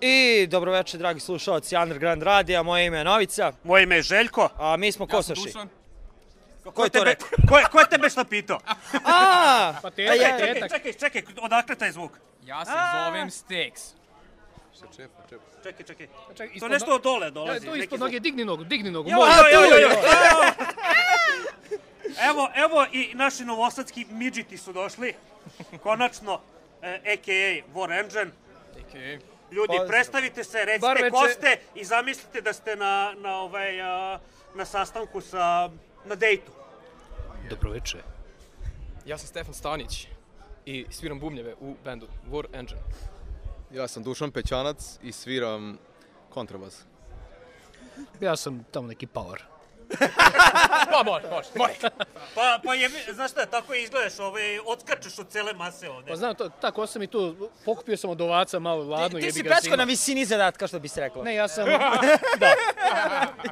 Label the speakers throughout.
Speaker 1: I dobroveče, dragi slušalci Underground Radija, moje ime je Novica,
Speaker 2: Moje ime je Željko.
Speaker 1: a mi smo Kosoši.
Speaker 3: Dušan.
Speaker 1: Ko je to rekao?
Speaker 2: ko, je, ko je tebe šta pitao?
Speaker 1: A,
Speaker 4: Pa teta,
Speaker 1: ja-
Speaker 4: teta.
Speaker 2: Čekaj, čekaj, odakle taj zvuk?
Speaker 3: Ja se
Speaker 2: A.
Speaker 3: zovem Steaks.
Speaker 2: Čekaj, čekaj.
Speaker 4: Čekaj,
Speaker 2: To nešto od dole
Speaker 4: Ja,
Speaker 2: dolazi.
Speaker 4: to
Speaker 2: neki
Speaker 4: ispod noge, digni nogu, digni nogu.
Speaker 2: Jo, jo, jo, jo. Evo, evo i naši novosadski midžiti su došli. Konačno, e, a.k.a. War Engine.
Speaker 3: A.k.a.
Speaker 2: Ljudi,
Speaker 1: Pozdrav.
Speaker 2: predstavite se, recite
Speaker 4: veče-
Speaker 2: ko ste i zamislite da ste na, na, ovaj, a, na sastanku sa, na dejtu.
Speaker 4: Dobroveče.
Speaker 3: Ja sam Stefan Stanić i sviram bubnjeve u bendu War Engine.
Speaker 5: Ja sam Dušan Pećanac i sviram kontrabas.
Speaker 4: Ja sam tamo neki power.
Speaker 3: Pa može, može, može.
Speaker 2: Pa, pa je, znaš šta, tako izgledaš, ovaj, odskačeš od cele mase ovde.
Speaker 4: Pa znam, to, tako sam i tu, pokupio sam od ovaca malo ladno,
Speaker 1: ti
Speaker 4: jebi
Speaker 1: si
Speaker 4: zima.
Speaker 1: na visini zadatka, što bi se reklo.
Speaker 4: Ne, ja sam, da,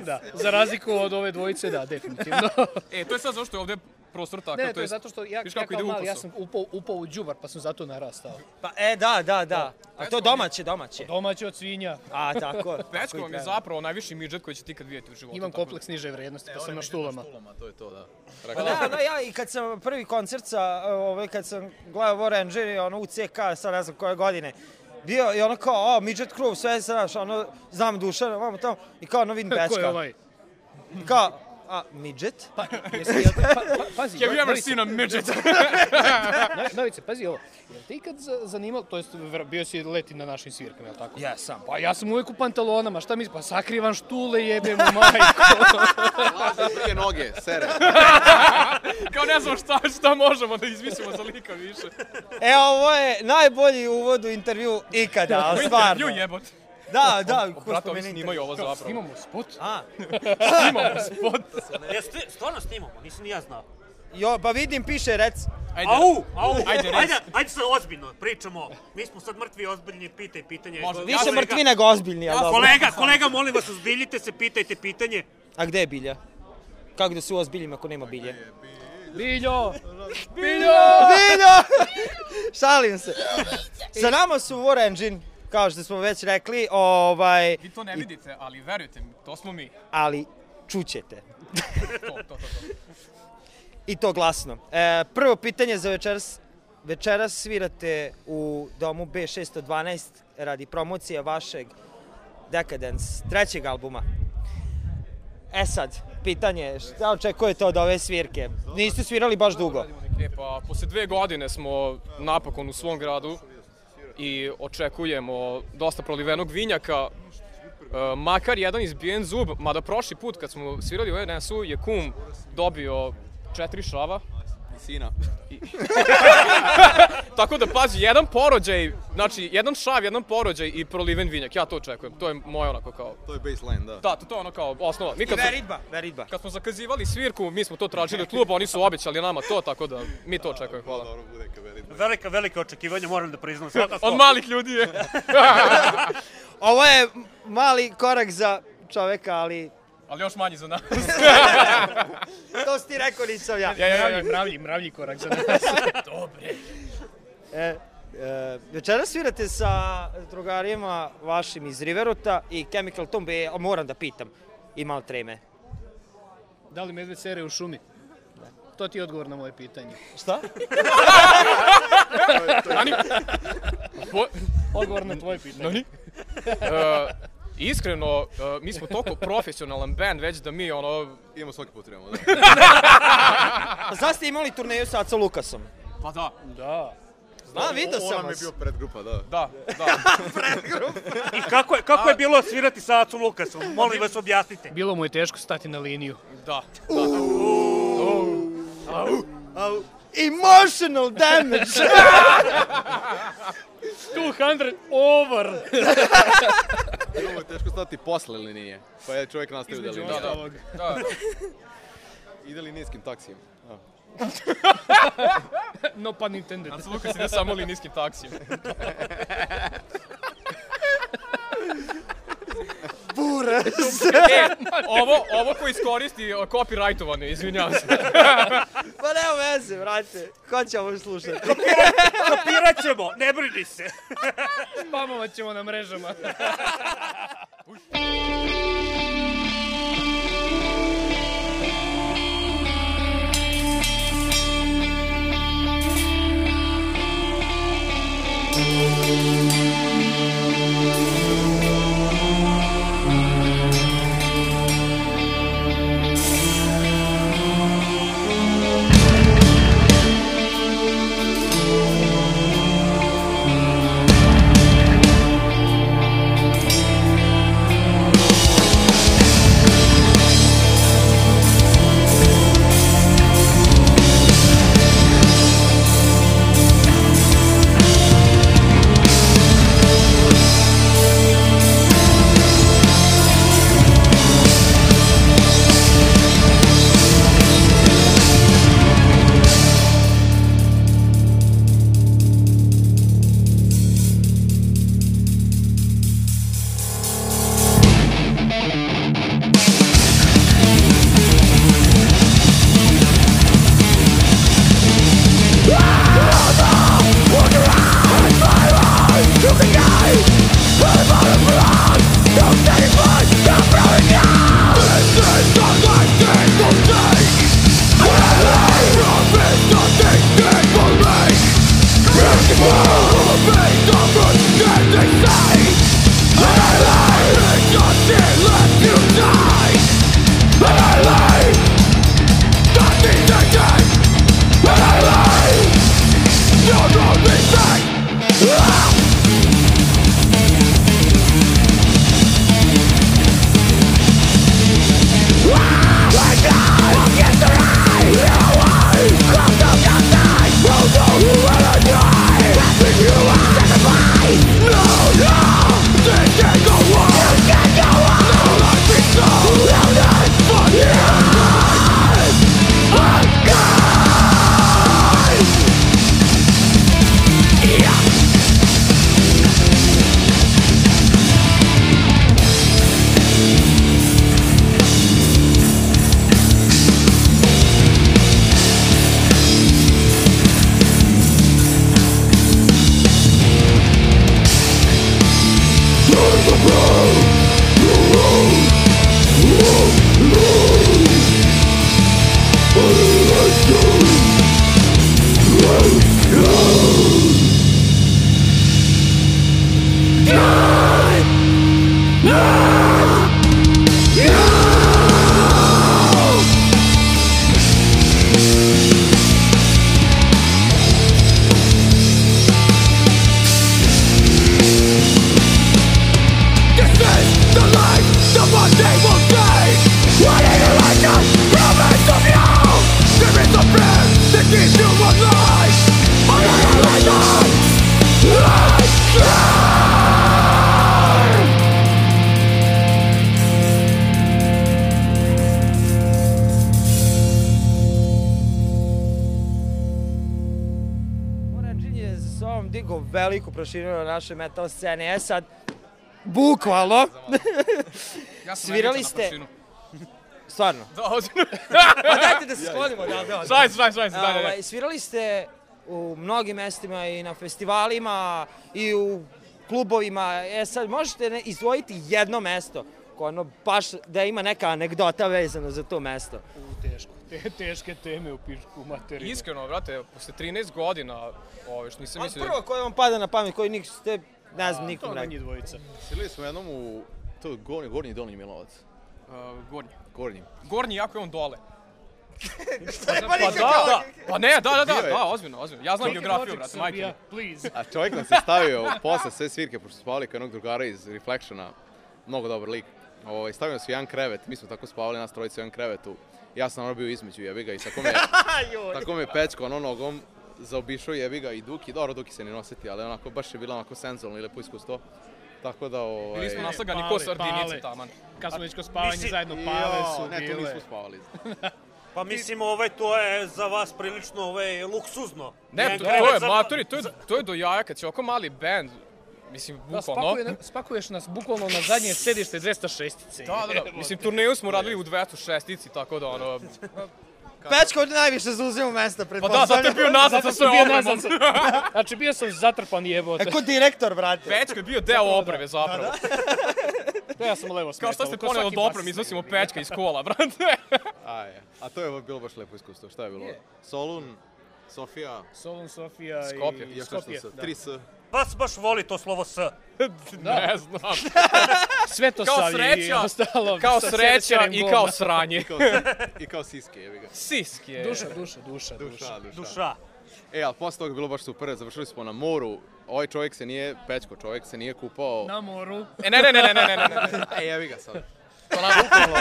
Speaker 4: da, za razliku od ove dvojice, da, definitivno.
Speaker 3: E, to je sad zašto je ovde prostor takav.
Speaker 4: Ne, to je zato što ja, ja kao mali, ja sam upao, upao u džuvar, pa sam zato narastao.
Speaker 1: Pa, e, da, da, da. A to domaće, domaće.
Speaker 4: Domaće od svinja,
Speaker 1: A, tako.
Speaker 3: Pečko
Speaker 1: i
Speaker 3: vam je zapravo najviši midžet koji će ti kad vidjeti u životu.
Speaker 4: imam
Speaker 3: da-
Speaker 4: kompleks niže vrednosti, pa sam na štulama.
Speaker 5: Štulama, to je to, da.
Speaker 1: Pa da, da, ja i kad sam prvi koncert sa, ovaj, kad sam gledao War Engine, ono u CK, sad ne znam koje godine, bio i ono kao, o, Midget Crew, sve se, znaš, ono, znam Dušana, vamo tamo, i kao, ono vidim
Speaker 4: Ko je
Speaker 1: Pečka.
Speaker 4: ovaj?
Speaker 1: I kao, a, Midget?
Speaker 4: Pa, jesi, jel, pa, pa, pazi,
Speaker 3: Have you ever seen a midget?
Speaker 4: No- Novice, pazi ovo. Jel ti kad za- zanimalo, to jest bio si leti na našim svirkama, jel tako?
Speaker 1: Ja sam.
Speaker 4: Pa ja sam uvijek u pantalonama, šta mi, pa sakrivam štule, jebem u majku.
Speaker 5: Prije noge, sere.
Speaker 3: Kao ne znam šta, šta možemo da izmislimo za lika više.
Speaker 1: E, ovo je najbolji uvod u intervju ikada, ali stvarno.
Speaker 3: Ju jebot.
Speaker 1: Da, da, ko
Speaker 3: Brate, ovi snimaju ovo zapravo.
Speaker 4: Imamo spot.
Speaker 1: A,
Speaker 3: Snimamo spot.
Speaker 2: Jeste, stvarno snimamo, nisam ni ja znao.
Speaker 1: jo, pa vidim, piše, rec.
Speaker 3: Ajde.
Speaker 2: Au, au,
Speaker 3: Ajde,
Speaker 2: ajde,
Speaker 3: reci.
Speaker 2: ajde, ajde sad ozbiljno, pričamo. Mi smo sad mrtvi i ozbiljni, pitaj pitanje.
Speaker 3: Može,
Speaker 2: Kolega-
Speaker 1: Više mrtvi nego ozbiljni, ali dobro.
Speaker 2: Kolega, kolega, molim vas, ozbiljite se, pitajte pitanje.
Speaker 1: A gde je bilja? Kako da se uozbiljim ako nema bilje?
Speaker 4: Biljo!
Speaker 1: Bilja! Šalim se. Sa nama su War Engine, kao što smo već rekli, ovaj,
Speaker 3: Vi to ne vidite, ali verujte mi, to smo mi.
Speaker 1: ali čućete.
Speaker 3: To, to, to, to.
Speaker 1: I to glasno. E, prvo pitanje za večeras. Večeras svirate u domu B612 radi promocije vašeg Decadence, trećeg albuma. E sad, pitanje je, šta očekujete od ove svirke? Niste svirali baš dugo.
Speaker 3: E pa, posle dve godine smo napokon u svom gradu i očekujemo dosta prolivenog vinjaka, e, makar jedan izbijen zub, mada prošli put kad smo svirali u NS-u je kum dobio četiri šava.
Speaker 5: I sina.
Speaker 3: Tako da pazi, jedan porođaj, znači jedan šav, jedan porođaj i proliven vinjak, ja to očekujem. To je moje onako kao,
Speaker 5: To je baseline, da.
Speaker 3: da, to, to je ono kao osnova. Mi kad smo,
Speaker 1: Veridba, veridba.
Speaker 3: kad smo zakazivali svirku, mi smo to tražili od kluba, oni su obećali nama to, tako da mi to očekujemo, hvala.
Speaker 5: Dobro bude kad verit.
Speaker 2: Velika, velika očekivanja, moram da priznam. Svakako.
Speaker 3: Od malih ljudi je.
Speaker 1: Ovo je mali korak za čoveka, ali
Speaker 3: Ali još manji za nas.
Speaker 1: to si ti rekao, nisam ja.
Speaker 3: Ja, ja, ja,
Speaker 4: Mravlji, mravlji, mravlji korak za nas.
Speaker 1: E, e, večeras svirate sa drugarima vašim iz Riveruta i Chemical Tomb, e, a moram da pitam, ima li treme?
Speaker 4: Da li medved sere u šumi? To ti je odgovor na moje pitanje.
Speaker 1: Šta?
Speaker 3: Ani... Po...
Speaker 4: Odgovor na tvoje pitanje.
Speaker 3: Nani? Uh, iskreno, uh, mi smo toliko profesionalan band već da mi ono...
Speaker 5: Imamo svaki put trebamo, da.
Speaker 1: Zna ste imali turneju sa Aco Lukasom?
Speaker 3: Pa da,
Speaker 4: Da.
Speaker 1: A, vidio
Speaker 5: Ona
Speaker 1: sam
Speaker 5: mi je
Speaker 1: vas.
Speaker 5: bio predgrupa, da.
Speaker 3: da, da.
Speaker 2: I kako je, kako je bilo svirati sa Acom Lukasom? Molim vas, objasnite.
Speaker 4: Bilo mu je teško stati na liniju.
Speaker 3: da.
Speaker 1: Au, Emotional damage!
Speaker 4: 200 over!
Speaker 5: Bilo mu je teško stati posle linije. Pa je čovjek nastavio da linija.
Speaker 3: Da, da. da.
Speaker 5: Ide linijskim taksijem. Da.
Speaker 4: No pun intended.
Speaker 3: Anca Lukas ide samo linijskim taksijem.
Speaker 1: Bura!
Speaker 3: E, ovo, ovo ko iskoristi copyrightovano, izvinjavam se.
Speaker 1: Pa nema veze, brate. Ko će ovo slušati?
Speaker 2: Kapirat ćemo, ne brini se.
Speaker 4: Spamovat ćemo na mrežama.
Speaker 1: Ui. Digao veliku proširinu na naše metal scene. E sad, bukvalno,
Speaker 3: Ja sam
Speaker 1: Svirali ste- stvarno.
Speaker 3: Da, ozbiljno.
Speaker 1: Pa dajte da se sklonimo, da, da.
Speaker 3: Šajs, šajs, šajs, da, da, da.
Speaker 1: Ovaj, svirali ste u mnogim mestima i na festivalima i u klubovima. E sad, možete izdvojiti jedno mesto koje ono baš da ima neka anegdota vezana za to mesto.
Speaker 4: U, teško. Te, teške teme u pičku materiju.
Speaker 3: Iskreno, brate, posle 13 godina, ove, što nisam mislio...
Speaker 1: prvo koje vam pada na pamet, koji nik ste, ne znam,
Speaker 4: To
Speaker 1: nikom
Speaker 4: na
Speaker 1: rekao.
Speaker 4: njih dvojica.
Speaker 5: Svirali smo jednom u... To je gornji, gornji dolni Milovac.
Speaker 3: Uh, gornji.
Speaker 5: Gornji.
Speaker 3: Gornji, jako je on dole.
Speaker 1: Pa
Speaker 3: Pa da, da. Pa ne, da, da, da,
Speaker 5: je.
Speaker 3: da, ozbiljno, ozbiljno. Ja znam geografiju, brate, majke.
Speaker 4: Please.
Speaker 5: A čovjek nam se stavio posle sve svirke, pošto spavali kao jednog drugara iz Reflectiona, mnogo dobar lik. Ovaj, stavio nas u jedan krevet, mi smo tako spavali nas trojica u jedan krevetu. Ja sam ono bio između jebiga i tako me, tako me pečko ono nogom zaobišao jebiga i Duki, dobro Duki se ni nositi, ali onako baš je bilo onako senzualno i lepo iskustvo. Tako da ovaj...
Speaker 3: Bili smo naslagani
Speaker 4: Pale,
Speaker 3: ko sardinice taman.
Speaker 4: Kad smo već kod spavanja
Speaker 2: Mislim-
Speaker 4: zajedno pale su
Speaker 5: ne, tu
Speaker 4: bile.
Speaker 5: nismo spavali.
Speaker 2: Pa mislim, ovaj, to je za vas prilično ovaj, luksuzno.
Speaker 3: Ne, to, to je,
Speaker 2: za-
Speaker 3: matori, to je, to je do jaja kad si oko mali band, mislim,
Speaker 4: Da,
Speaker 3: bukvalno.
Speaker 4: spakuje, spakuješ nas bukvalno na zadnje sedište 206-ice.
Speaker 3: Da, da, da. Mislim, turneju smo radili u 206-ici, tako da, ono...
Speaker 1: Pečko najviše zauzima mesta pred
Speaker 3: Pa da, zato je bio nazad sa sve opremom.
Speaker 4: nazad. Znači, bio sam zatrpan jebote.
Speaker 1: E, ko direktor, brate.
Speaker 3: Pečka je bio deo opreme, zapravo.
Speaker 4: Da, ja sam levo
Speaker 3: Kao
Speaker 4: smetao.
Speaker 3: što ste poneli od opreme, iznosimo pečka iz kola, brate.
Speaker 5: A, je. A to je bilo baš lepo iskustvo. Šta je bilo? Solun, Sofija,
Speaker 4: Solun, Sofija
Speaker 3: Skopje.
Speaker 4: i Skopje.
Speaker 5: s.
Speaker 4: da.
Speaker 5: 3 S.
Speaker 2: Baš, baš voli to slovo S.
Speaker 3: Ne znam.
Speaker 4: Svetosavlje
Speaker 3: Kao sreća,
Speaker 4: i ostalo.
Speaker 3: Kao sreća i kao sranje.
Speaker 5: I kao, I kao siske, jebi ga.
Speaker 3: Sisk je.
Speaker 4: Duša, duša, duša, duša.
Speaker 5: Duša, duša. E, ali posle toga je bilo baš super, završili smo na moru. Ovaj čovjek se nije, Pečko čovjek se nije kupao.
Speaker 4: Na moru.
Speaker 3: E, ne, ne, ne, ne, ne, ne, ne, ne.
Speaker 5: E, jebi ga sad.
Speaker 3: To, nam,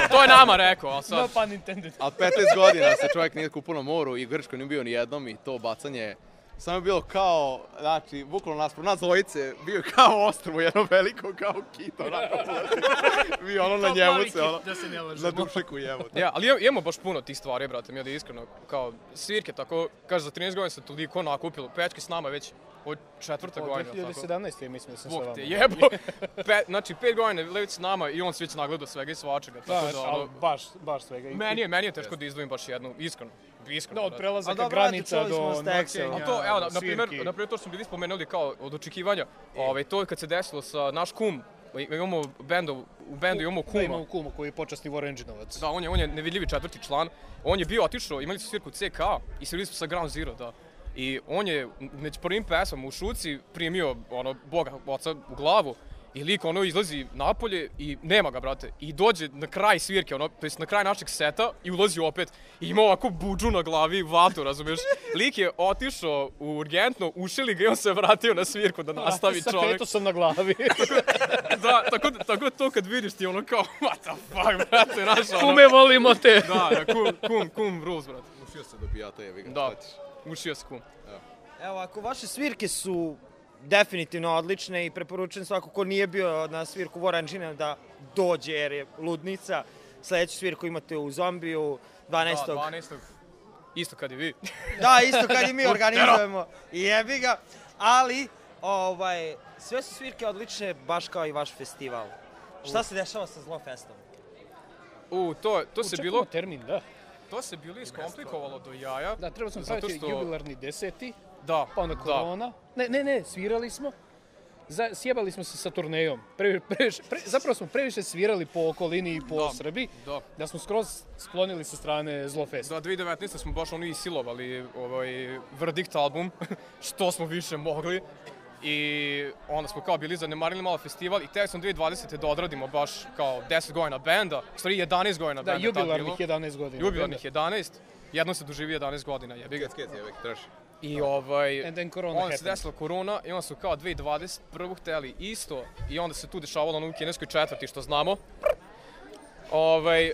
Speaker 3: to je nama rekao, ali
Speaker 4: No
Speaker 3: sad...
Speaker 4: pun intended.
Speaker 5: Ali 15 godina se čovjek nije kupao na moru i u Grčkoj nije bio ni jednom i to bacanje samo je bilo kao, znači, bukvalno nas, nas dvojice, bio je kao ostrvo, jedno veliko, kao kito, onako, vi ono na
Speaker 4: Kao
Speaker 5: njemu se,
Speaker 4: kit,
Speaker 5: ono,
Speaker 4: da se ne
Speaker 5: na dušeku jebote.
Speaker 3: Ja, ali imamo- baš puno tih stvari, brate, mi je da iskreno, kao svirke, tako, kaže, za 13 godina se toliko nakupilo, pečke s nama već od četvrta
Speaker 4: Od
Speaker 3: godina, tako.
Speaker 4: 2017. ja mislim da sam sa
Speaker 3: Bog
Speaker 4: vama.
Speaker 3: te jebo. Pe, znači, pet godina već s nama i on se već nagledao svega i svačega,
Speaker 4: Da,
Speaker 3: tako da,
Speaker 4: ali
Speaker 3: ono,
Speaker 4: baš, baš svega. I-
Speaker 3: meni je, meni je teško da izdvojim baš jednu, iskreno, iskreno.
Speaker 4: Da, od
Speaker 3: brate.
Speaker 4: prelazaka
Speaker 1: A dobro,
Speaker 4: granica do noćenja,
Speaker 3: A to, evo, na, primjer, na primjer, to što smo bili spomenuli kao od očekivanja, ovaj, to je kad se desilo sa naš kum, imamo bendu, u bendu imamo
Speaker 4: Da,
Speaker 3: kuma.
Speaker 4: imamo kuma koji je počasni Vorenđinovac.
Speaker 3: Da, on je, on je nevidljivi četvrti član. On je bio otišao, imali su svirku CK i svirali smo sa Ground Zero, da. I on je među prvim pesmom u Šuci primio ono, Boga oca u glavu i lik ono izlazi napolje i nema ga, brate. I dođe na kraj svirke, ono, to jest na kraj našeg seta i ulazi opet. I ima ovako budžu na glavi, vatu, razumiješ? Lik je otišao u urgentno, ušili ga i on se vratio na svirku da nastavi
Speaker 4: Sa
Speaker 3: čovjek.
Speaker 4: petosom na glavi.
Speaker 3: Da, tako, da- tako da to kad vidiš ti ono kao, what the fuck, brate, znaš, ono.
Speaker 4: Kume, volimo te.
Speaker 3: Da, da, kum, kum, kum rules, brate.
Speaker 5: Ušio se do pijata, jebi ga.
Speaker 3: Da,
Speaker 5: šta ćeš?
Speaker 3: ušio se kum.
Speaker 1: Evo, ako vaše svirke su definitivno odlične i preporučujem svako ko nije bio na svirku Voranđina da dođe jer je ludnica. Sledeću svirku imate u Zombiju 12.
Speaker 3: Da, 12. Isto kad i vi.
Speaker 1: Da, isto kad i mi organizujemo. Jebi ga. Ali, ovaj, sve su svirke odlične, baš kao i vaš festival. Šta se dešava sa Zlofestom?
Speaker 3: U, to, to se
Speaker 4: Čekamo
Speaker 3: bilo,
Speaker 4: termin, da.
Speaker 3: to se bilo iskomplikovalo do jaja.
Speaker 4: Da, trebao sam praviti
Speaker 3: što-
Speaker 4: jubilarni deseti,
Speaker 3: Da,
Speaker 4: pa onda
Speaker 3: da.
Speaker 4: korona. Ne, ne, ne, svirali smo. Za, sjebali smo se sa turnejom. Pre, previše, pre, zapravo smo previše svirali po okolini i po
Speaker 3: Da,
Speaker 4: Srbiji,
Speaker 3: Da.
Speaker 4: da smo skroz sklonili sa strane Zlofesta.
Speaker 3: Da, 2019. smo baš ono isilovali ovaj, verdikt album, što smo više mogli. I onda smo kao bili zanemarili malo festival i tek smo 2020. da odradimo baš kao 10 godina benda, u stvari 11 godina
Speaker 4: Da,
Speaker 3: benda tad
Speaker 4: jubilarnih
Speaker 3: bilo.
Speaker 4: 11 godina.
Speaker 3: Jubilarnih 11, jedno se doživi 11 godina, jebi ga.
Speaker 5: Skec, skec, jebi ga, trash.
Speaker 3: I ovaj,
Speaker 4: And then corona
Speaker 3: onda se desila korona i onda su kao 2021. hteli isto i onda se tu dešavalo ono u kineskoj četvrti što znamo. Ovaj,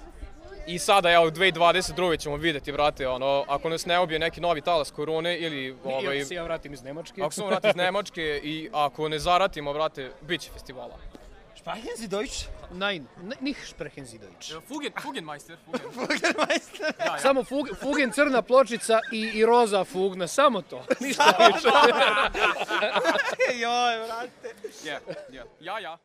Speaker 3: I sada, evo, u 2022. ćemo videti, brate, ono, ako nas ne obije neki novi talas korone ili,
Speaker 4: Ovaj,
Speaker 3: ovaj,
Speaker 4: I ako se ja vratim iz Nemačke.
Speaker 3: ako se vrati iz Nemačke i ako ne zaratimo, brate, bit će festivala.
Speaker 1: Sprechen Sie Deutsch?
Speaker 4: Nein, nicht sprechen Sie Deutsch.
Speaker 3: Fugen, Fugenmeister, Fugen.
Speaker 1: Burgermeister.
Speaker 4: Samo fug, fugen crna pločica i, i roza fugna, samo to. Ništa više.
Speaker 1: Joj, brate.
Speaker 3: Ja, ja, ja, ja.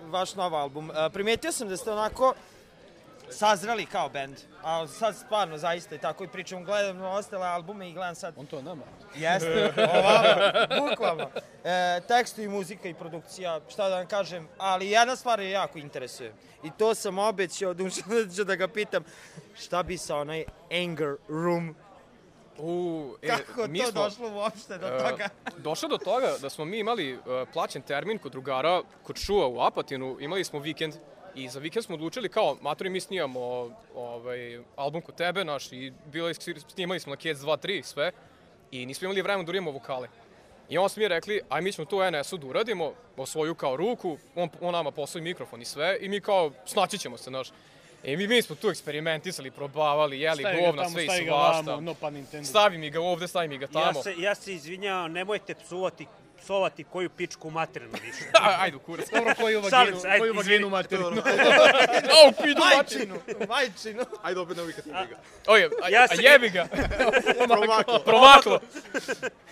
Speaker 1: Vaš nov album. E, Primetio sam da ste onako sazreli kao bend, a sad stvarno zaista i tako i pričam, gledam na ostale albume i gledam sad,
Speaker 4: On to nama.
Speaker 1: jeste, ovamo, bukvalno. E, tekstu i muzika i produkcija, šta da vam kažem, ali jedna stvar je jako interesuje. I to sam obećao dušano da ću da ga pitam, šta bi sa onaj Anger Room,
Speaker 3: U, e,
Speaker 1: kako
Speaker 3: mi
Speaker 1: to
Speaker 3: smo,
Speaker 1: došlo uopšte do
Speaker 3: e,
Speaker 1: toga?
Speaker 3: došlo do toga da smo mi imali e, plaćen termin kod drugara, kod Šua u Apatinu, imali smo vikend i za vikend smo odlučili kao, matori, mi snijamo ovaj, album kod tebe, naš, i bili, snimali smo na Kids 2, 3, sve, i nismo imali vremena da urijemo vokale. I onda smo mi rekli, aj mi ćemo to NS-u da uradimo, o svoju kao ruku, on, on nama poslao mikrofon i sve, i mi kao, snaći ćemo se, naš. I mi, mi smo tu eksperimentisali, probavali, jeli
Speaker 4: Stavi
Speaker 3: govna, sve i
Speaker 4: stavi ga
Speaker 3: svašta.
Speaker 4: vamo, no pun intended.
Speaker 3: Stavi mi ga ovde, stavi mi ga
Speaker 2: Ja
Speaker 3: tamo.
Speaker 2: se, ja se izvinjavam, nemojte psuvati, psovati koju pičku materinu više.
Speaker 3: Aj, ajde kurac.
Speaker 4: Dobro, koju vaginu,
Speaker 2: se, ajde,
Speaker 4: koju vaginu materinu.
Speaker 3: Au, pidu mači.
Speaker 1: Majčinu, majčinu.
Speaker 5: Ajde opet nemoj kad ti briga.
Speaker 3: Oje, a,
Speaker 2: Ja
Speaker 3: a jebi ga.
Speaker 5: Promaklo.
Speaker 3: Promaklo.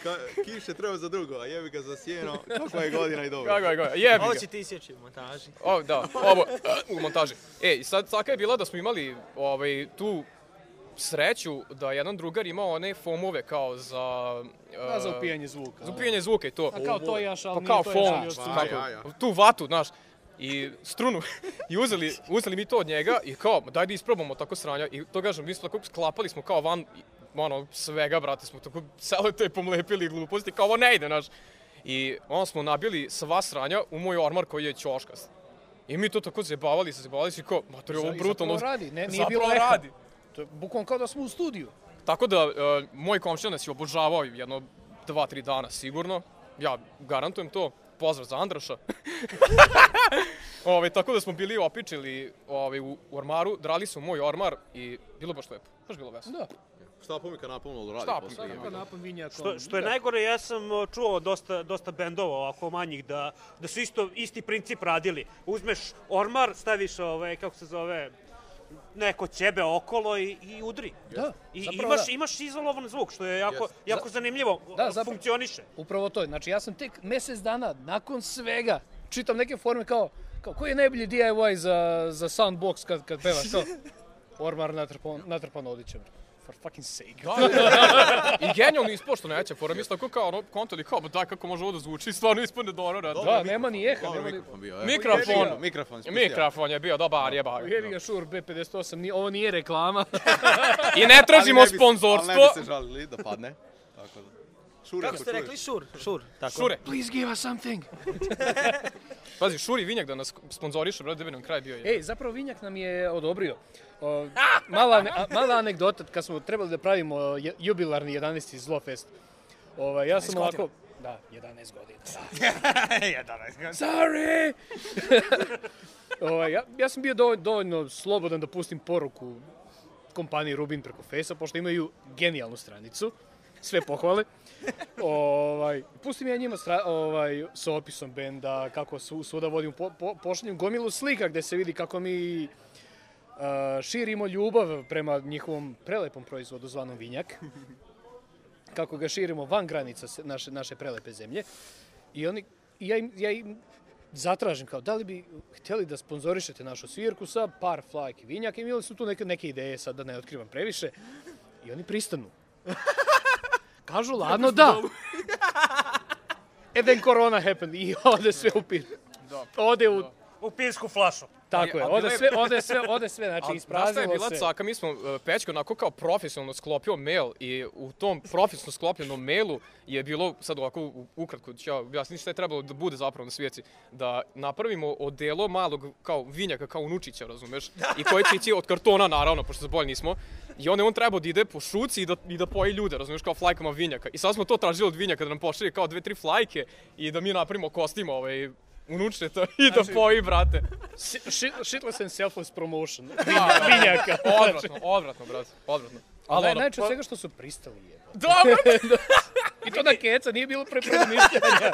Speaker 5: Ka, kiše treba za drugo, a jebi ga za sjeno. Kako je godina i dobro.
Speaker 3: Kako je, je, jebi
Speaker 1: Ovo
Speaker 3: ga.
Speaker 1: će ti isjeći u montaži.
Speaker 3: O, da, ovo, u montaži. E, i sad taka je bila da smo imali ovaj, tu sreću da jedan drugar imao one fomove kao za...
Speaker 4: Da, za
Speaker 3: e,
Speaker 4: upijanje zvuka.
Speaker 3: Za upijanje zvuka i to.
Speaker 4: A kao to jaš, ali
Speaker 3: Pa kao
Speaker 4: to
Speaker 3: fom,
Speaker 4: jaš, struke.
Speaker 5: ja, ja.
Speaker 3: tu vatu, znaš, i strunu. I uzeli, uzeli mi to od njega i kao, daj da isprobamo tako sranja. I to kažem, mi smo tako sklapali smo kao van, ono, svega, brate, smo tako selotejpom lepili gluposti, kao ovo ne ide, znaš. I onda smo nabili sva sranja u moj ormar koji je ćoškast. I mi to tako zajebavali se, zajebavali se i kao, mater, ovo
Speaker 4: I
Speaker 3: brutalno.
Speaker 4: Zapravo radi, ne, nije
Speaker 3: Zapravo
Speaker 4: bilo eha.
Speaker 3: radi.
Speaker 4: To je bukvalno kao da smo u studiju.
Speaker 3: Tako da, uh, moj komšija nas je obožavao jedno dva, tri dana sigurno. Ja garantujem to. Pozdrav za Andraša. Ove, tako da smo bili opičili ove, u, u ormaru, drali su moj ormar i bilo baš lepo. Baš bilo veselo.
Speaker 4: Da.
Speaker 5: Šta pomika napolno da radi
Speaker 3: Šta
Speaker 5: posle?
Speaker 3: pomika?
Speaker 5: jebi
Speaker 4: Kao
Speaker 5: ga.
Speaker 4: napon vinjakom.
Speaker 2: Što, što je
Speaker 4: Da.
Speaker 2: najgore, ja sam o, čuo dosta, dosta bendova ovako manjih da, da su isto isti princip radili. Uzmeš ormar, staviš ove, kako se zove, neko ćebe okolo i, i udri.
Speaker 4: Da,
Speaker 2: I
Speaker 4: zapravo
Speaker 2: imaš,
Speaker 4: da.
Speaker 2: imaš izolovan zvuk, što je jako,
Speaker 5: Jeste.
Speaker 2: jako zanimljivo.
Speaker 4: Da,
Speaker 2: Da,
Speaker 4: zapravo-
Speaker 2: funkcioniše.
Speaker 4: Upravo to. Znači, ja sam tek mesec dana nakon svega čitam neke forme kao, kao koji je najbolji DIY za, za soundbox kad, kad pevaš to? Ormar natrpan, natrpan odićem. For fucking sake.
Speaker 3: Da, da, da. I genijalno ispošto neće, fora mi tako kao ono, kontali kao, da, kako može ovo da zvuči, stvarno ispadne dobro, rad.
Speaker 4: Da, nema ni eha, nema ni...
Speaker 5: mikrofon bio. evo.
Speaker 3: Mikrofon.
Speaker 5: Mikrofon.
Speaker 3: Mikrofon je bio dobar, jeba.
Speaker 4: Jebi ga Shure B58, nije, ovo nije reklama.
Speaker 3: I ne tražimo
Speaker 5: bi- Ali ne
Speaker 3: sponzorstvo.
Speaker 5: bi se žalili da padne. Tako da. Šuri
Speaker 1: Kako
Speaker 5: ako
Speaker 1: ste rekli? Šur, šur. Tako.
Speaker 3: Šure.
Speaker 4: Please give us something.
Speaker 3: Pazi, Šuri Vinjak da nas sponzoriše, brate, da bi nam kraj bio je.
Speaker 4: Ej, zapravo Vinjak nam je odobrio. O, mala, mala anegdota, kad smo trebali da pravimo jubilarni 11. Zlofest. Ovaj, ja sam ovako... Da, 11 godina. Da. 11 Sorry! ovaj, ja, ja sam bio dovoljno, dovoljno slobodan da pustim poruku kompaniji Rubin preko Fejsa, pošto imaju genijalnu stranicu. Sve pohvale. ovaj, pustim ja njima stra, ovaj, sa opisom benda, kako su, svuda vodim, po, po, pošaljem gomilu slika gde se vidi kako mi uh, širimo ljubav prema njihovom prelepom proizvodu zvanom vinjak. Kako ga širimo van granica naše, naše prelepe zemlje. I oni, i ja, im, ja im zatražim kao, da li bi htjeli da sponzorišete našu svirku sa par flajki vinjaka. Imali su tu neke, neke ideje, sad da ne otkrivam previše. I oni pristanu. Kažu ladno da. And then corona happened i ode sve u pir. Ode u...
Speaker 2: U pinsku flašu.
Speaker 4: Tako je,
Speaker 3: a je-
Speaker 4: sve, ode sve, ode sve, znači
Speaker 3: A znaš šta je
Speaker 4: ispraznilo
Speaker 3: bila
Speaker 4: se.
Speaker 3: caka? Mi smo, uh, Pećko onako kao profesionalno sklopio mail i u tom profesionalno sklopljenom mailu je bilo, sad ovako ukratko ću ja objasniti šta je trebalo da bude zapravo na svijeći, da napravimo odelo malog kao vinjaka, kao unučića, razumeš? I koji će ići od kartona, naravno, pošto za bolj nismo. I onda je on trebao da ide po šuci i da, i da poji ljude, razumeš, kao flajkama vinjaka. I sad smo to tražili od vinjaka da nam pošalje kao dve, tri flajke i da mi napravimo kostima ovaj, unučeta i da poji, brate.
Speaker 4: Shitless and selfless promotion.
Speaker 3: Da,
Speaker 4: Vinja- Vinjaka.
Speaker 3: Odvratno, odvratno, brate, odvratno.
Speaker 4: Ali
Speaker 3: ono,
Speaker 4: najče
Speaker 3: pa-
Speaker 4: svega što su pristali je.
Speaker 3: Dobro!
Speaker 4: I to na keca, nije bilo prepromišljanja.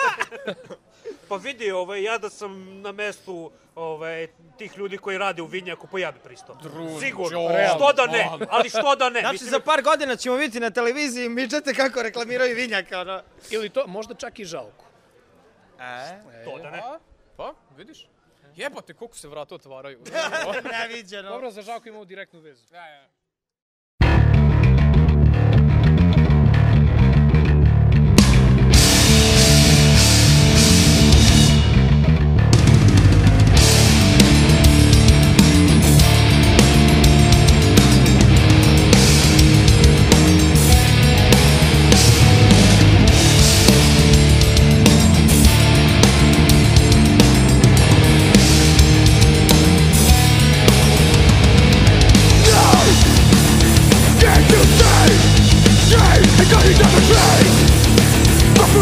Speaker 2: Pa vidi, ovaj, ja da sam na mestu ovaj, tih ljudi koji rade u Vinjaku, pa ja bi pristao. Sigurno.
Speaker 3: realno,
Speaker 2: Što da ne? Ali što da ne?
Speaker 1: Znači,
Speaker 2: Mislim,
Speaker 1: za par godina ćemo vidjeti na televiziji i mičete kako reklamiraju vinjaka, ono.
Speaker 4: Ili to, možda čak i žalko.
Speaker 1: E?
Speaker 2: to da ne.
Speaker 3: Pa, vidiš? Jebote, koliko se vrata otvaraju.
Speaker 1: Neviđeno.
Speaker 4: Dobro, za žalko imamo direktnu vezu.
Speaker 3: Ja, ja.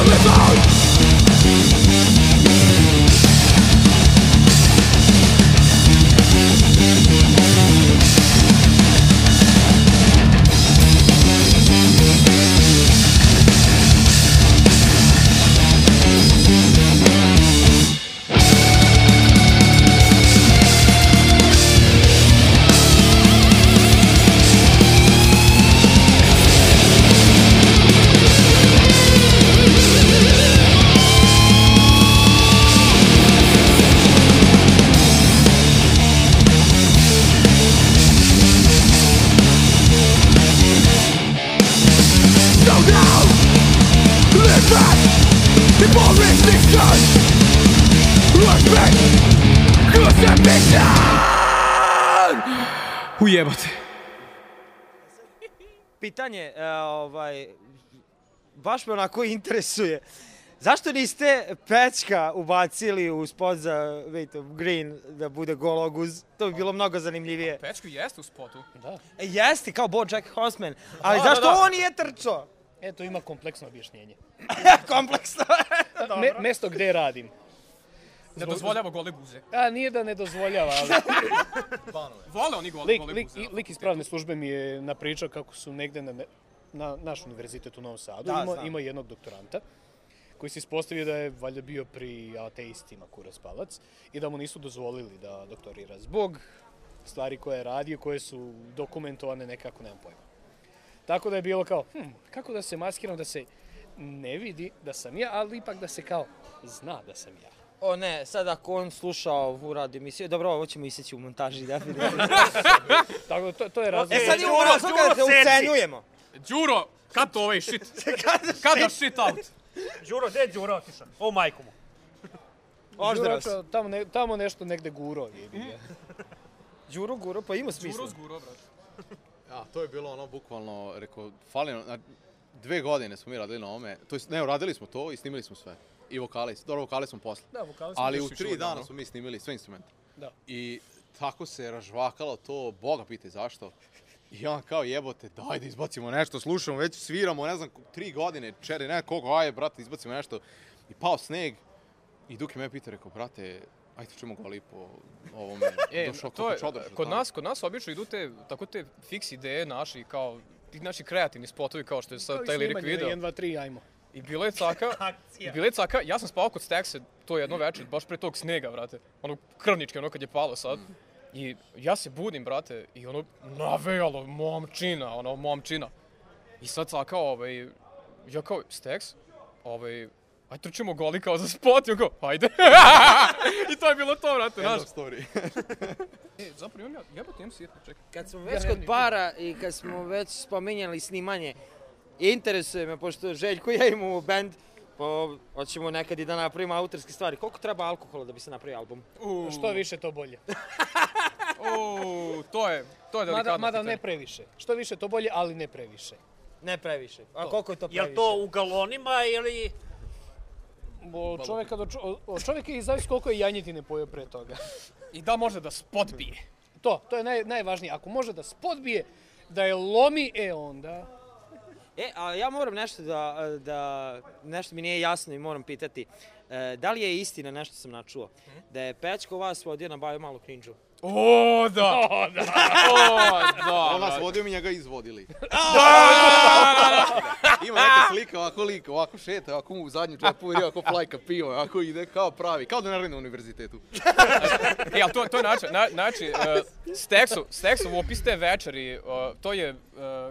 Speaker 1: on my phone baš me onako interesuje. Zašto niste Pećka ubacili u spot za wait, Green da bude gologuz? To bi bilo mnogo zanimljivije.
Speaker 3: Pečko jeste u spotu.
Speaker 4: Da.
Speaker 1: E, jeste, kao Bojack Horseman. Ali
Speaker 3: Da,
Speaker 1: zašto
Speaker 3: da, da.
Speaker 1: on nije trčao?
Speaker 4: Eto, ima kompleksno objašnjenje.
Speaker 1: Kompleksno.
Speaker 4: Me, mesto gde radim.
Speaker 3: Ne dozvoljava gole guze.
Speaker 4: A, nije da ne dozvoljava, ali
Speaker 3: Vole oni gole,
Speaker 4: lik,
Speaker 3: gole
Speaker 4: lik,
Speaker 3: guze.
Speaker 4: lik iz pravne službe mi je napričao kako su negde na, na naš univerzitet u Novom Sadu.
Speaker 1: Da,
Speaker 4: ima,
Speaker 1: znam.
Speaker 4: ima jednog doktoranta koji se ispostavio da je valjda bio pri ateistima kurac palac i da mu nisu dozvolili da doktorira zbog stvari koje je radio, koje su dokumentovane nekako, nemam pojma. Tako da je bilo kao, hm, kako da se maskiram da se ne vidi da sam ja, ali ipak da se kao zna da sam ja.
Speaker 1: O ne, sad ako on sluša ovu radio emisiju, dobro, ovo ćemo iseći u montaži, definitivno.
Speaker 4: Tako da to, to je razlog.
Speaker 1: e sad imamo razlog da
Speaker 2: seci.
Speaker 1: ucenjujemo.
Speaker 3: Đuro, kad to ovaj shit? Kad da shit out?
Speaker 2: Đuro, gde je Đuro otišao? O, majku mu.
Speaker 1: Oždrav
Speaker 4: Đuro, tamo, ne, tamo nešto negde guro. jebi ga.
Speaker 1: Đuro, guro, pa ima smisla.
Speaker 3: Đuro zguro, brate.
Speaker 5: Ja, to je bilo ono bukvalno, rekao, fali dve godine smo mi radili na ovome, to jest, ne, uradili smo to i snimili smo sve. I vokali, dobro, vokali smo posle.
Speaker 4: Da, vokali smo
Speaker 5: Ali u tri dana
Speaker 3: ono.
Speaker 5: smo mi snimili sve instrumente.
Speaker 4: Da.
Speaker 5: I tako se ražvakalo to, Boga pitaj zašto. I on kao jebote, daj da izbacimo nešto, slušamo, već sviramo, ne znam, tri godine, čeri, ne, koliko, aj, brate, izbacimo nešto. I pao sneg, i Duki me pita, rekao, brate, ajde čujemo goli po ovome.
Speaker 3: E,
Speaker 5: Došao
Speaker 3: to je,
Speaker 5: čodaš,
Speaker 3: kod
Speaker 5: tamo.
Speaker 3: nas, kod nas obično idu te, tako te fiks ideje naši, kao, ti naši kreativni spotovi, kao što je sad taj lirik video.
Speaker 4: na 1, 2, 3, ajmo.
Speaker 3: I bilo je caka, i bilo je caka, ja sam spavao kod Stekse to jedno večer, baš pre tog snega, brate. Ono krvnički, ono kad je palo sad. I ja se budim, brate, i ono navejalo momčina, ono momčina. I sad caka, ovaj, ja kao, Steks, ovaj, aj trčimo goli kao za spot, i on kao, ajde. I to je bilo to, brate,
Speaker 5: End
Speaker 3: znaš.
Speaker 5: of story.
Speaker 3: E, zapravo imam ja, jebote, imam sjetno, čekaj.
Speaker 1: Kad smo
Speaker 4: Ja
Speaker 1: već
Speaker 4: ne
Speaker 1: kod para i kad smo već spominjali snimanje, interesuje me, pošto Željko i ja imamo band, pa hoćemo nekad i da napravimo autorske stvari. Koliko treba alkohola da bi se napravio album?
Speaker 3: U,
Speaker 4: Što više, to bolje.
Speaker 3: u, to je, to je
Speaker 4: Mada,
Speaker 3: delikatno
Speaker 4: mada
Speaker 3: pitanje.
Speaker 4: ne previše. Što više, to bolje, ali ne previše.
Speaker 1: Ne previše. A koliko je to
Speaker 2: Jel
Speaker 1: previše?
Speaker 2: to u galonima ili...
Speaker 4: Od čoveka, do čo, od čoveka i zavisi koliko je janjetine pojeo pre toga.
Speaker 3: I da može da spot bije.
Speaker 4: To, to je naj, najvažnije. Ako može da spodbije, da je lomi, e onda...
Speaker 1: E, a ja moram nešto da, da, nešto mi nije jasno i moram pitati. E, da li je istina, nešto sam načuo, da je Pečko vas vodio na baju malu krinđu?
Speaker 3: O, da! O, da! O, da!
Speaker 5: On nas
Speaker 3: brate.
Speaker 5: vodio, mi njega izvodili. Ima neka slika, ovako lik, ovako šeta, ovako mu u zadnju džepu, ili ovako plajka pivo, ovako ide kao pravi, kao da ne radi na univerzitetu.
Speaker 3: E, ali to, to je način, na, znači, uh, Steksu, Steksu u opis te večeri, uh, to je, uh,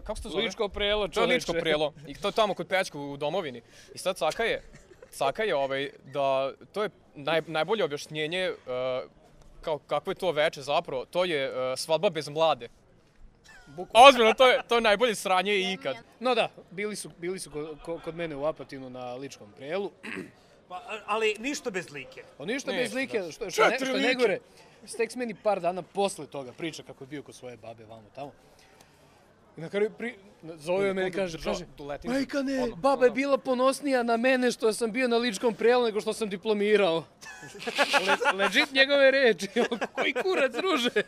Speaker 3: kako se to zove?
Speaker 4: Ličko prelo,
Speaker 3: To je
Speaker 4: čoveče.
Speaker 3: ličko prelo. I to je tamo kod Pečka u domovini. I sad Caka je, Caka je ovaj, da to je naj, najbolje objašnjenje uh, kao kako je to veče zapravo, to je uh, svadba bez mlade. Ozbiljno, to je, to je najbolje sranje ikad.
Speaker 4: No da, bili su, bili su kod, ko- kod mene u Apatinu na ličkom prelu.
Speaker 2: Pa, ali ništa bez like.
Speaker 4: O ništa
Speaker 3: Ništa,
Speaker 4: bez like,
Speaker 3: da.
Speaker 4: što, što, ne, što ne gore. Steks meni par dana posle toga priča kako je bio kod svoje babe vamo tamo. I na kraju pri... zove me i kaže,
Speaker 3: Držao
Speaker 4: kaže,
Speaker 3: duletinu.
Speaker 4: majka ne,
Speaker 3: Odmah,
Speaker 4: baba je
Speaker 3: odmah.
Speaker 4: bila ponosnija na mene što sam bio na ličkom prelu nego što sam diplomirao. Le, legit njegove reči, koji kurac ruže.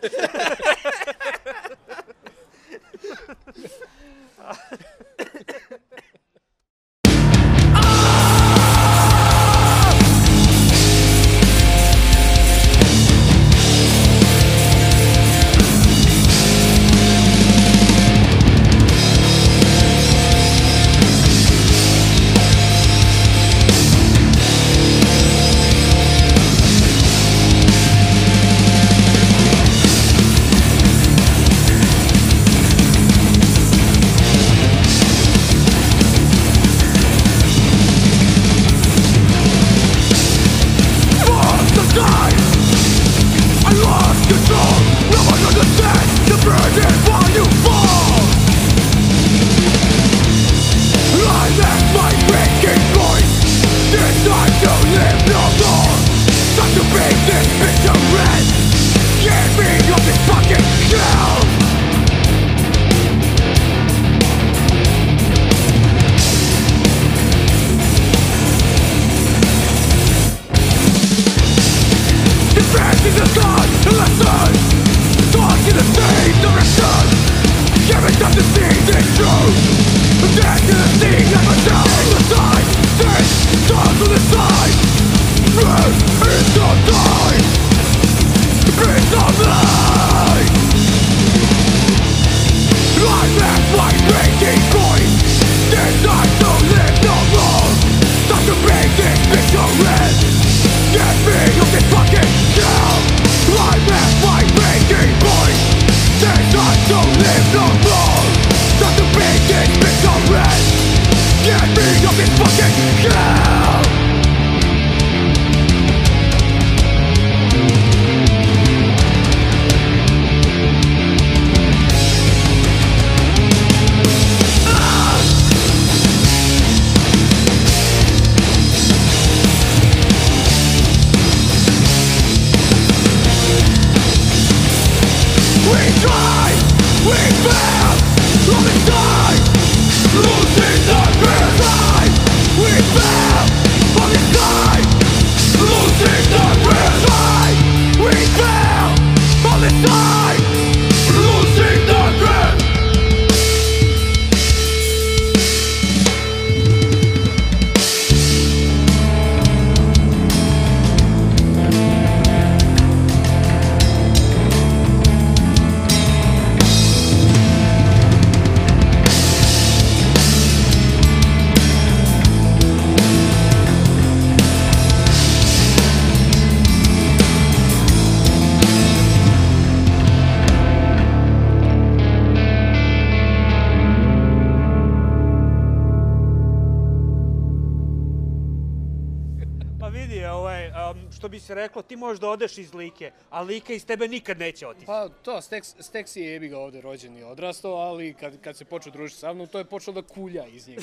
Speaker 2: se reklo, ti možeš da odeš iz like, a lika iz tebe nikad neće otići.
Speaker 4: Pa to, Steks, Steks je jebi ga ovde rođen i odrastao, ali kad, kad se počeo družiti sa mnom, to je počelo da kulja iz njega.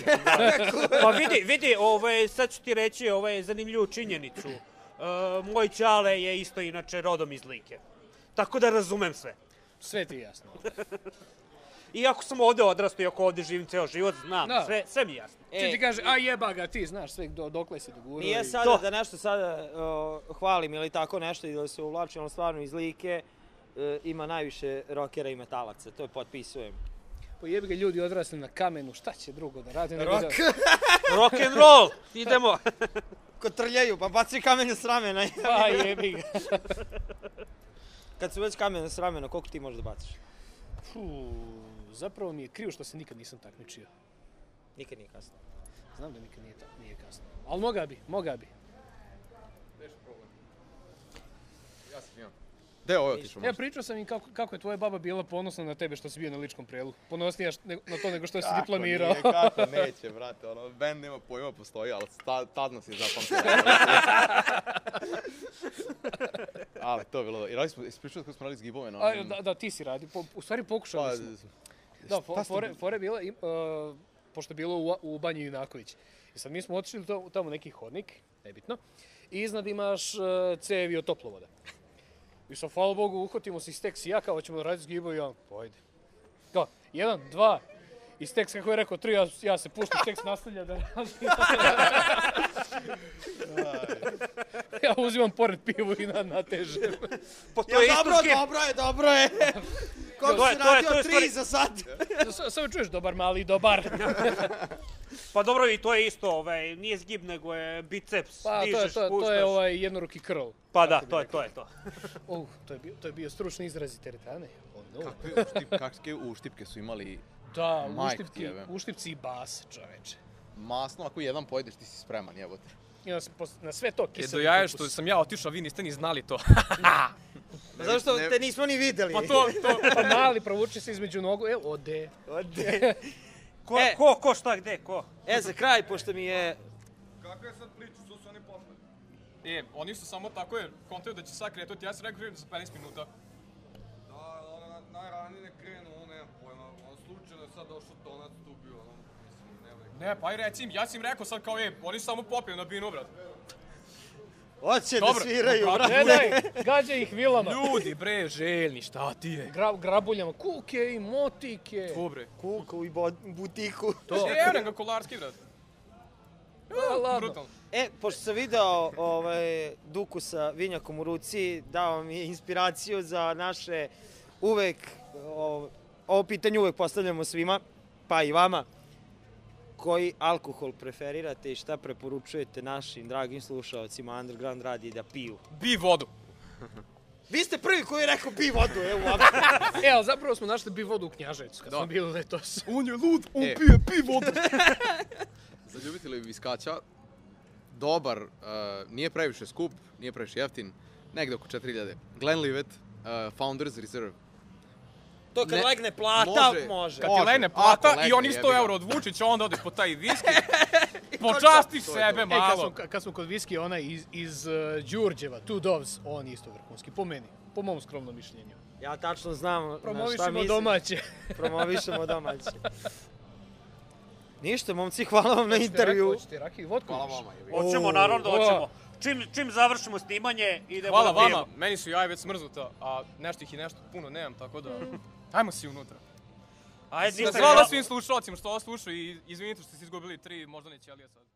Speaker 2: Pa vidi, vidi, ovaj, sad ću ti reći ovaj, zanimljivu činjenicu. Uh, moj čale je isto inače rodom iz Like. Tako da razumem sve.
Speaker 4: Sve ti je jasno.
Speaker 2: Iako sam ovde odrastao i ako ovde živim ceo život, znam,
Speaker 4: Da.
Speaker 2: sve, sve mi je jasno.
Speaker 4: Ti ti kaže, a jeba ga, ti znaš sve do, dokle si dogurao.
Speaker 1: Nije
Speaker 4: i-
Speaker 1: sada
Speaker 2: To.
Speaker 1: da nešto sada uh, hvalim ili tako nešto i da se uvlačim, ali stvarno iz like uh, ima najviše rokera i metalaca, to potpisujem.
Speaker 4: Pa jebi ga ljudi odrasli na kamenu, šta će drugo da rade? nego
Speaker 1: Rok,
Speaker 4: Da,
Speaker 2: Rock and roll, idemo.
Speaker 1: ko trljaju, pa baci kamenje s ramena.
Speaker 4: pa jebi ga.
Speaker 1: Kad su već kamene s ramena, koliko ti možeš da baciš?
Speaker 4: Puh, zapravo mi je krivo što se nikad nisam takmičio.
Speaker 1: Nikad nije kasno.
Speaker 4: Znam da nikad nije, ta, nije kasno. Ali moga bi, moga bi.
Speaker 5: Ja sam imam. Gde je ovo otišao?
Speaker 4: Ja pričao sam im kako, kako je tvoja baba bila ponosna na tebe što si bio na ličkom prelu. Ponosnija na to nego što si diplomirao.
Speaker 5: Nije, kako neće, brate, ono, band nema pojma, postoji, ali ta, tad nas je zapamtila. ali to je bilo, i radili smo, ispričali kako smo radili s gibove onim...
Speaker 4: da, da, ti si radi. Po, u stvari pokušali
Speaker 5: Pa,
Speaker 4: smo. Da,
Speaker 5: šta
Speaker 4: fo,
Speaker 5: ste
Speaker 4: fore, fore je bila, uh, pošto je bilo u, u Banji Junaković. I sad mi smo otišli to, tamo neki hodnik, nebitno, i iznad imaš uh, cevi od toplovoda. I sad, hvala Bogu, uhvatimo se iz Steks i ja, kao ćemo da raditi s Gibo i ja, pojde. Kao, jedan, dva, i Steks kako je rekao tri, ja, ja se puštam, Steks nastavlja da radi. ja uzimam pored pivu i na, natežem.
Speaker 2: Pa to je isto
Speaker 1: dobro,
Speaker 2: skip.
Speaker 1: dobro je, dobro je. Koliko
Speaker 2: To je-
Speaker 1: si
Speaker 2: to je-
Speaker 1: radio?
Speaker 2: to je
Speaker 1: Tri
Speaker 2: stvari-
Speaker 1: za sad.
Speaker 4: Sa- Samo čuješ, dobar mali, dobar.
Speaker 2: Pa dobro, i to je isto, ovaj, nije zgib, nego je biceps.
Speaker 4: Pa, to je,
Speaker 2: dižeš,
Speaker 4: to, je- to
Speaker 2: puštaš.
Speaker 4: je ovaj jednoruki curl.
Speaker 2: Pa da, to je, to je to.
Speaker 4: Oh, to je bio, to je bio stručni izraz iz teretane. Oh, no.
Speaker 5: Kakve uštip, kakve uštipke su imali
Speaker 4: Da, uštipci, uštipci i bas, čoveče.
Speaker 5: Masno, ako jedan pojedeš, ti si spreman, jebote.
Speaker 4: I na, na sve to
Speaker 3: Je
Speaker 4: kiseli
Speaker 3: do jaja
Speaker 4: kupus.
Speaker 3: što sam ja otišao, vi niste ni znali to.
Speaker 1: Zato što
Speaker 5: ne-
Speaker 1: te nismo ni videli.
Speaker 3: Pa to, to,
Speaker 4: Pa mali provuče se između nogu, e, ode.
Speaker 1: Ode.
Speaker 2: Ko,
Speaker 1: E.
Speaker 2: ko, ko, šta, gde, ko?
Speaker 1: E, za kraj, pošto mi je...
Speaker 6: Kakva je sad priča, su oni posle?
Speaker 3: e, oni su samo tako je kontaju da će sad krenuti, ja sam rekao za 15 minuta.
Speaker 6: Da, ono, na- najranije ne krenu, ono, nemam pojma, ono, slučajno je sad došao tonac tu bio, ono, mislim, nema neki...
Speaker 3: Ne, pa i reci im, ja sam im rekao sad kao, e, oni su samo popiju na binu, brat.
Speaker 1: Hoće da
Speaker 3: Dobro,
Speaker 1: sviraju,
Speaker 3: dobro.
Speaker 1: brate.
Speaker 4: Ne daj, gađa ih vilama.
Speaker 3: Ljudi, bre, željni, šta ti je?
Speaker 4: Gra, grabuljama, kuke i motike.
Speaker 3: To, bre.
Speaker 1: Kuku i bo- butiku.
Speaker 4: To.
Speaker 3: Evo ga kolarski, brat.
Speaker 4: A, ladno.
Speaker 3: Brutalno.
Speaker 1: E, pošto sam video ovaj, Duku sa vinjakom u ruci, dao mi je inspiraciju za naše uvek, o, ovo pitanje uvek postavljamo svima, pa i vama. Koji alkohol preferirate i šta preporučujete našim dragim slušalcima Underground radi da piju?
Speaker 3: Bi vodu.
Speaker 1: Vi ste prvi koji je rekao pi vodu, evo vam.
Speaker 4: E, ali zapravo smo našli bi vodu u Knjaževcu, kad
Speaker 3: Da.
Speaker 4: smo bili letos.
Speaker 3: On je lud, on
Speaker 5: E.
Speaker 3: pije pi vodu.
Speaker 5: Za ljubitelje viskača, dobar, uh, nije previše skup, nije previše jeftin, negde oko 4000. Glenlivet, uh, Founders Reserve.
Speaker 1: To kad
Speaker 5: Ne,
Speaker 1: legne plata, može.
Speaker 5: može.
Speaker 3: Kad ti legne plata
Speaker 5: legne,
Speaker 3: i onih
Speaker 5: jebi
Speaker 3: 100
Speaker 5: ga.
Speaker 3: euro od Vučića, onda ode po taj viski. Počasti sebe
Speaker 4: E, kad
Speaker 3: malo.
Speaker 4: smo, kad smo kod viski, onaj iz, iz uh, Đurđeva, Two Doves, on je isto vrhunski, po meni, po mom skromnom mišljenju.
Speaker 1: Ja tačno znam na šta
Speaker 4: Promovišemo
Speaker 1: mislim.
Speaker 4: domaće.
Speaker 1: Promovišemo domaće. Ništa, momci, hvala vam na intervju.
Speaker 4: Hoćete raki i vodku?
Speaker 5: Hvala vama.
Speaker 2: Hoćemo, naravno da hoćemo. Čim, čim završimo snimanje, idemo
Speaker 3: Hvala vama, meni su jaje već smrznuta, a nešto ih i nešto puno nemam, tako da... Ajmo si unutra.
Speaker 2: Ajde,
Speaker 3: Hvala svim slušalcima što ovo slušaju i izvinite što ste izgubili tri, možda neće Alija sad.